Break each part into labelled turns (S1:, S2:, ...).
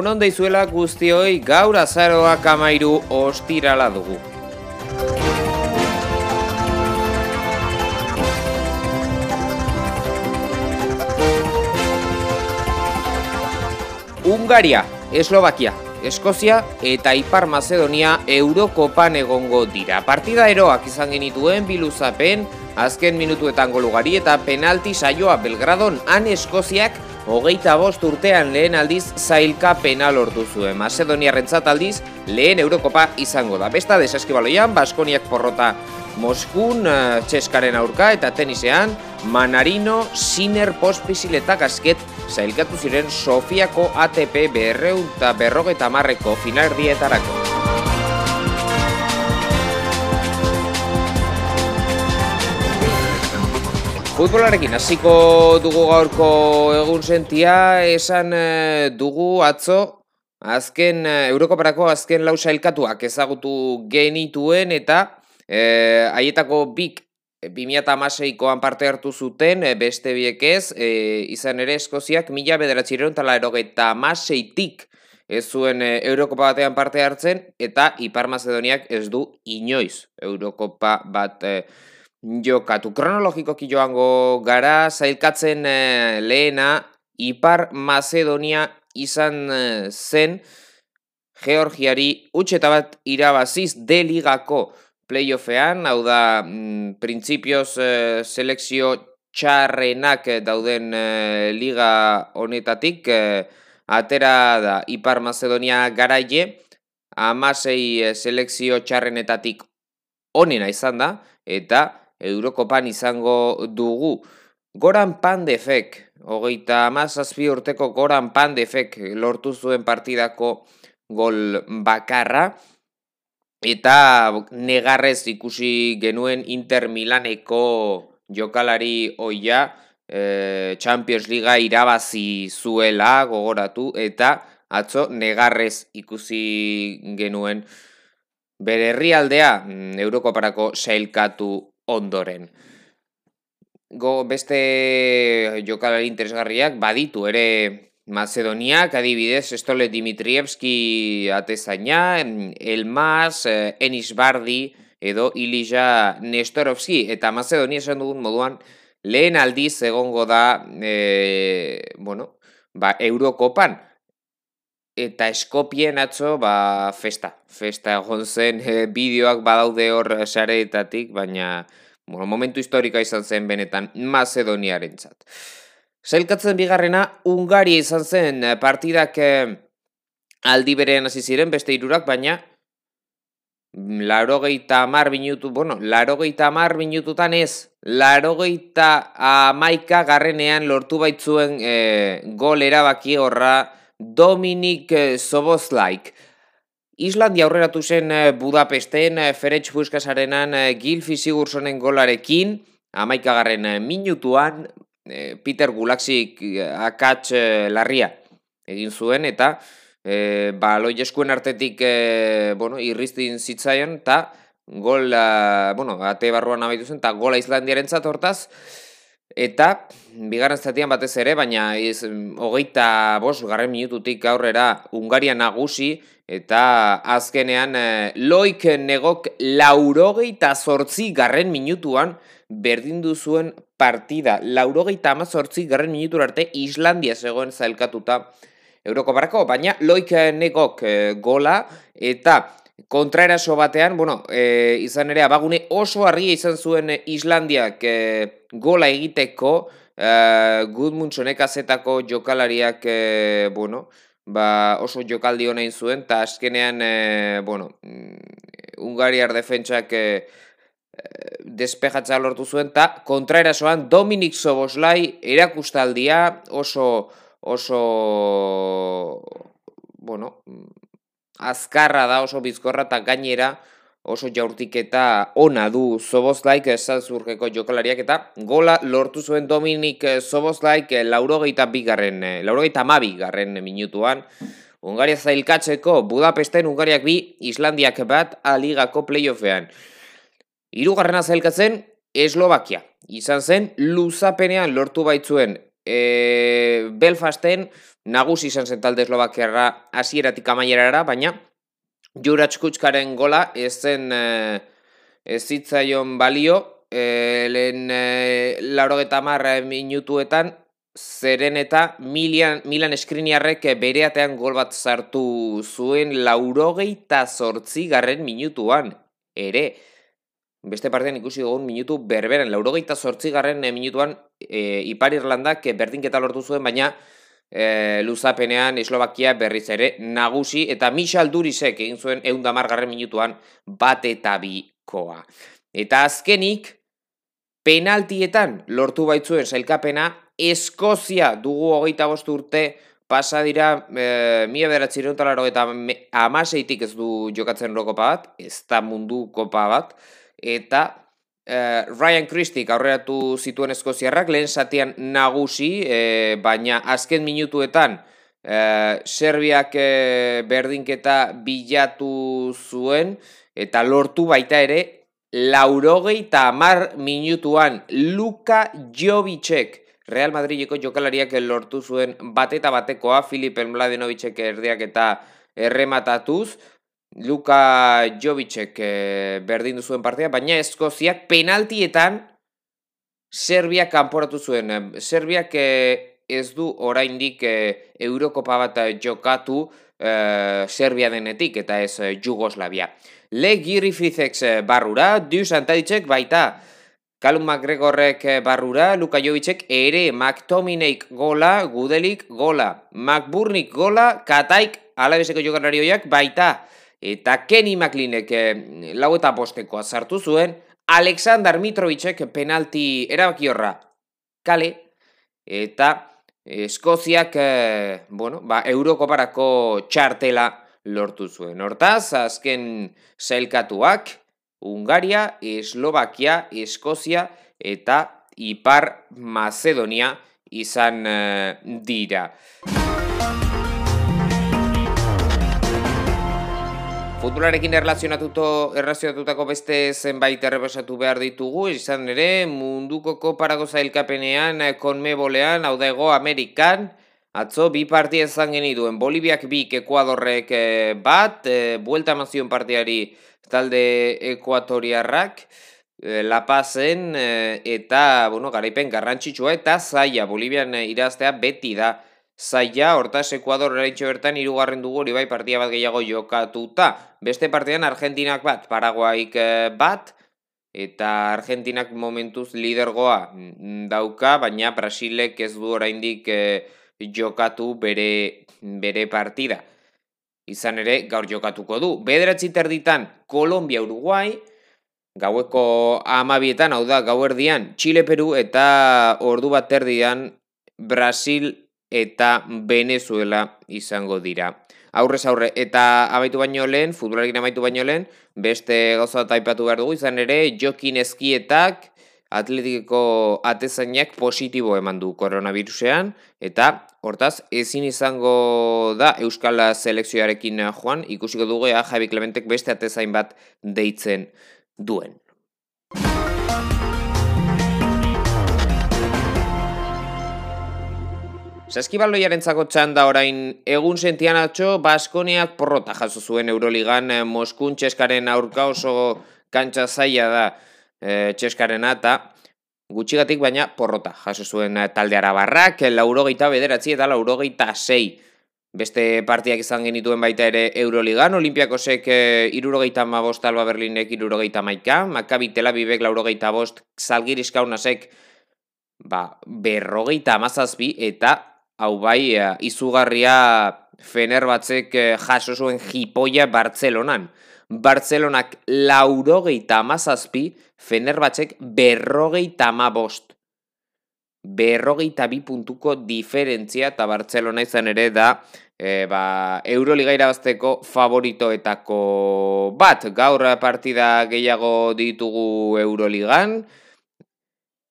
S1: Egun onda izuela guztioi gaur azaroak amairu ostirala dugu. Ungaria, Eslovakia, Eskozia eta Ipar Macedonia Eurokopan egongo dira. Partida eroak izan genituen biluzapen, azken minutuetan golugari eta penalti saioa Belgradon han Eskoziak hogeita bost urtean lehen aldiz zailka penal lortu zuen. Macedoniarrentzat aldiz lehen Eurokopa izango da. Besta desaskibaloian, Baskoniak porrota Moskun, uh, Txeskaren aurka eta tenisean, Manarino, Siner, Pospisiletak asket zailkatu ziren Sofiako ATP berreun eta berrogeta marreko finaldietarako. Futbolarekin. Hasiko dugu gaurko egun sentia, esan eh, dugu atzo, azken eh, Eurokoparako azken lausa elkatuak ezagutu genituen eta e, haietako bik 2006koan parte hartu zuten, beste biek ez, izan ere Eskoziak mila bederatxireun tala erogeita maseitik ez zuen Eurokopa batean parte hartzen, eta Ipar Macedoniak ez du inoiz Eurokopa bat jokatu. Kronologikoki joango gara, zailkatzen e, lehena, Ipar Macedonia izan e, zen, Georgiari utxeta bat irabaziz deligako playoffean, hau da, mm, printzipioz e, selekzio txarrenak dauden e, liga honetatik, e, atera da Ipar Macedonia garaie, amasei selekzio txarrenetatik onena izan da, eta Eurokopan izango dugu. Goran Pandefek, hogeita amazazpi urteko Goran Pandefek lortu zuen partidako gol bakarra, eta negarrez ikusi genuen Inter Milaneko jokalari oia, e, Champions Liga irabazi zuela gogoratu, eta atzo negarrez ikusi genuen bere herrialdea mm, Eurokoparako sailkatu ondoren. Go beste jokalari interesgarriak baditu ere Macedoniak, adibidez, Estole Dimitrievski atezaina, Elmas, Enis Bardi, edo Ilija Nestorovski, eta Macedonia esan dugun moduan, lehen aldiz egongo da, e, bueno, ba, Eurokopan, eta eskopien atzo, ba, festa. Festa egon zen, e, bideoak badaude hor sareetatik, baina, bueno, momentu historika izan zen benetan Macedoniaren txat. Zailkatzen bigarrena, Ungaria izan zen eh, partidak eh, aldi berean hasi ziren beste irurak, baina larogeita amar minutu, bueno, larogeita amar minututan ez, larogeita amaika garrenean lortu baitzuen eh, gol erabaki horra Dominik Sobozlaik. Islandia aurreratu zen eh, Budapesten eh, Ferenc Buskasarenan eh, Gil Fizigursonen golarekin, amaikagarren minutuan Peter Gulaksik akats larria egin zuen, eta e, ba, eskuen artetik e, bueno, irriztin zitzaion, eta gol, bueno, ate barruan abaitu zen, eta gola Islandiaren hortaz, Eta, bigarren zatian batez ere, baina ez, hogeita bos, garren minututik aurrera Ungaria nagusi, eta azkenean e, loik negok laurogeita zortzi garren minutuan berdindu zuen partida. Laurogeita ama zortzi garren minutur arte Islandia zegoen zailkatuta Euroko barako, baina loik negok e, gola eta kontraeraso batean, bueno, e, izan ere abagune oso argia izan zuen Islandiak e, gola egiteko, e, Gudmundsonek azetako jokalariak, e, bueno, ba, oso jokaldi hona zuen, eta azkenean, e, bueno, mm, Ungariar defentsak e, despejatza lortu zuen, eta kontraerasoan Dominik Soboslai erakustaldia oso, oso, bueno, azkarra da oso bizkorra eta gainera oso jaurtiketa ona du Zobozlaik Salzburgeko jokalariak eta gola lortu zuen Dominik Zobozlaik laurogeita bigarren, laurogeita mabigarren minutuan. Ungaria zailkatzeko Budapesten Ungariak bi Islandiak bat aligako playoffean. Hirugarrena zailkatzen Eslovakia. Izan zen luzapenean lortu baitzuen e, Belfasten nagusi izan zen talde eslobakiarra hasieratik amaierara, baina Juratskutskaren gola ez zen e, ez zitzaion balio, e, lehen e, laurogeta minutuetan, zeren eta Milan, Milan eskriniarrek bereatean gol bat sartu zuen laurogeita zortzi garren minutuan. Ere, beste partean ikusi dugun minutu berberen, laurogeita zortzi garren minutuan e, Ipar Irlandak berdinketa lortu zuen, baina e, luzapenean Eslovakia berriz ere nagusi eta Michal Durisek egin zuen eundamar garren minutuan bat eta bikoa. Eta azkenik, penaltietan lortu baitzuen zailkapena, Eskozia dugu hogeita bost urte pasa dira e, mila beratzen eta amaseitik ez du jokatzen rokopa bat, ez da mundu kopa bat, eta Eh, Ryan Christie aurreratu zituen Eskoziarrak lehen satian nagusi, e, baina azken minutuetan e, Serbiak e, berdinketa bilatu zuen eta lortu baita ere laurogei eta amar minutuan Luka Jovicek Real Madrideko jokalariak lortu zuen bateta batekoa Filipe Mladenovicek erdiak eta errematatuz, Luka Jovicek e, berdin du zuen partia, baina Eskoziak penaltietan Serbia kanporatu zuen. Serbiak e, ez du oraindik e, Eurokopa bat jokatu e, Serbia denetik eta ez Jugoslavia. Le Griffithek barrura, Du Santadicek baita Callum McGregorrek barrura, Luka Jovicek ere McTominayk gola, Gudelik gola, McBurnik gola, Kataik alabeseko jokarlarioiak baita eta Kenny McLeanek eh, lau eta postekoa sartu zuen, Aleksandar Mitrovicek penalti erabaki horra kale, eta Eskoziak, eh, bueno, ba, Eurokoparako txartela lortu zuen. Hortaz, azken zailkatuak, Ungaria, Eslovakia, Eskozia eta Ipar Macedonia izan eh, dira. Futbolarekin erlazionatuto, erlazionatutako beste zenbait errepasatu behar ditugu, izan ere munduko koparago zailkapenean, konmebolean, hau da ego Amerikan, atzo bi partia ezan genituen, Bolibiak bi Ekuadorrek eh, bat, e, buelta mazion partiari talde Ekuatoriarrak, e, La Pazen, eta, bueno, garaipen garrantzitsua, eta zaila, Bolibian iraztea beti da, zaila, hortaz Ekuador eraitxo bertan irugarren dugu hori bai partia bat gehiago jokatuta. Beste partidan Argentinak bat, Paraguaik eh, bat, eta Argentinak momentuz lidergoa mm, dauka, baina Brasilek ez du oraindik eh, jokatu bere, bere partida. Izan ere, gaur jokatuko du. Bederatzi terditan, Kolombia, Uruguai, gaueko amabietan, hau da, gau erdian, Chile, Peru, eta ordu bat terdian, Brasil, eta Venezuela izango dira. Aurrez aurre, eta amaitu baino lehen, futbolarekin amaitu baino lehen, beste gauza taipatu behar dugu, izan ere, jokin eskietak, atletikeko atezainak positibo eman du koronavirusean, eta hortaz, ezin izango da Euskal Selekzioarekin joan, ikusiko dugu ea Javi Clementek beste atezain bat deitzen duen. Saskibaloiaren zako txanda orain egun sentian atxo, Baskoniak porrota jaso zuen Euroligan eh, Moskun txeskaren aurka oso kantsa zaila da e, txeskaren eta gutxigatik baina porrota jaso zuen eh, talde arabarrak, laurogeita bederatzi eta laurogeita sei. Beste partiak izan genituen baita ere Euroligan, Olimpiakosek e, irurogeita ma bost alba berlinek irurogeita maika, Makabi Tel Avivek laurogeita bost, Zalgiris kaunasek ba, berrogeita amazazbi eta hau bai, uh, izugarria fener batzek uh, jaso zuen jipoia Bartzelonan. Bartzelonak laurogeita amazazpi, fener batzek berrogeita amabost. Berrogeita bi puntuko diferentzia eta Bartzelona izan ere da e, ba, Euroliga irabazteko favoritoetako bat. Gaur partida gehiago ditugu Euroligan.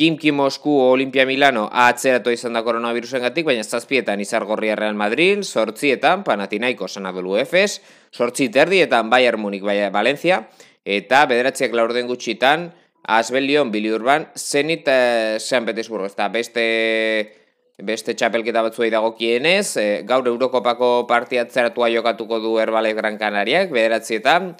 S1: Kimki Mosku Olimpia Milano atzeratu izan da koronavirusen gatik, baina zazpietan izargorria Real Madrid, sortzietan Panatinaiko Sanadolu Efes, sortzi terdietan Bayern Munich Baia Valencia, eta bederatziak laurden gutxitan Asbel Lyon, Billy Urban, Zenit eh, San Petersburgo, eta beste beste txapelketa batzuei dagokienez, e, gaur Eurokopako partiatzeratua jokatuko du Herbale Gran Canariak, bederatzietan,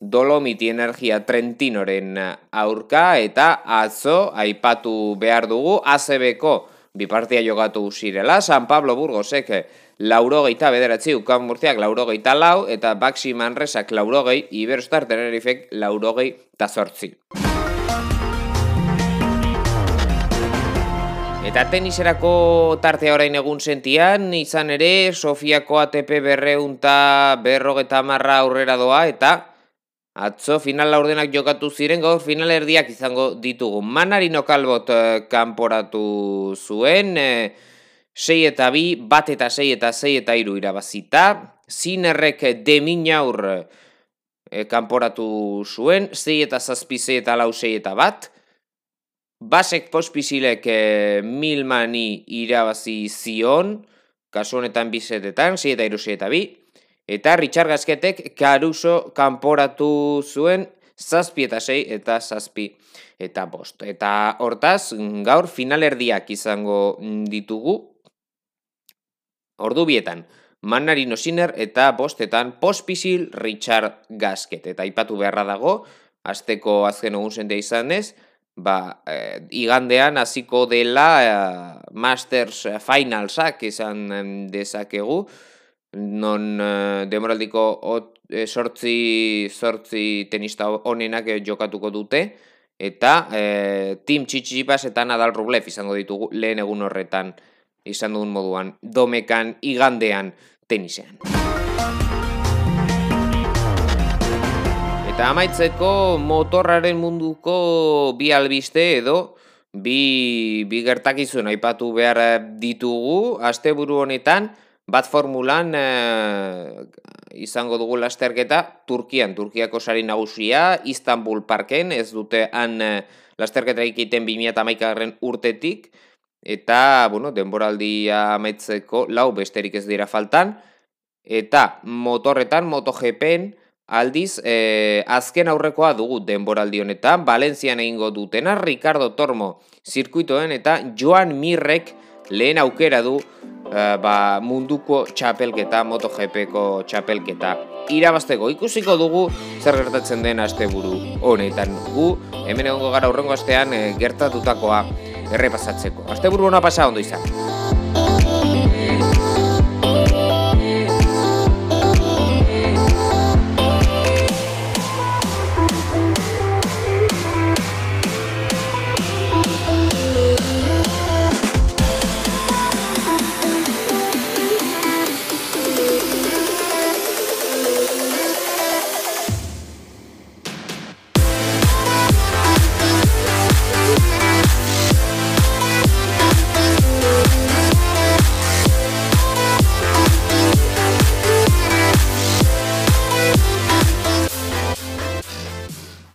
S1: Dolomiti Energia Trentinoren aurka eta atzo aipatu behar dugu ACB-ko bipartia jogatu zirela, San Pablo Burgosek laurogeita bederatzi ukan murtiak laurogeita lau eta Baxi Manresak laurogei, Iberostar Tenerifek laurogei tazortzi. Eta teniserako tartea orain egun sentian, izan ere, Sofiako ATP berreunta berrogeta marra aurrera doa, eta atzo final laurdenak jokatu ziren, gaur final erdiak izango ditugu. Manarino kalbot eh, kanporatu zuen, e, sei eta bi, bat eta sei eta sei eta iru irabazita, zinerrek deminaur e, kanporatu zuen, sei eta zazpi, sei eta lau, sei eta bat, Basek pospizilek e, milmani irabazi zion, kasu honetan bizetetan, zi eta iruzi eta bi, eta Richard Gasketek karuso kanporatu zuen zazpi eta sei eta zazpi eta bost. Eta hortaz, gaur finalerdiak izango ditugu, ordu bietan, Manarino Siner eta bostetan pospizil Richard Gasket. Eta ipatu beharra dago, azteko azken egun zente izan ez, ba, e, igandean hasiko dela e, Masters Finalsak izan dezakegu, non e, demoraldiko e, sortzi, sortzi tenista honenak jokatuko dute, eta e, Tim Txitsipas eta Nadal Rublev izango ditugu lehen egun horretan izan duen moduan, domekan igandean tenisean. Eta amaitzeko motorraren munduko bi albiste edo bi, bi gertakizun aipatu behar ditugu. Asteburu honetan bat formulan eh, izango dugu lasterketa Turkian, Turkiako sari nagusia, Istanbul parken, ez dute han eh, lasterketa egiten 2008 urtetik, eta, bueno, denboraldia amaitzeko lau besterik ez dira faltan, eta motorretan, MotoGPen, Aldiz, e, azken aurrekoa dugu denboraldi honetan, Valentzian egingo dutena, Ricardo Tormo zirkuitoen eta Joan Mirrek lehen aukera du e, ba, munduko txapelketa, MotoGP-ko txapelketa. Irabazteko ikusiko dugu zer gertatzen den asteburu honetan gu, hemen egongo gara urrengo astean e, gertatutakoa errepasatzeko. Asteburu hona pasa ondo izan.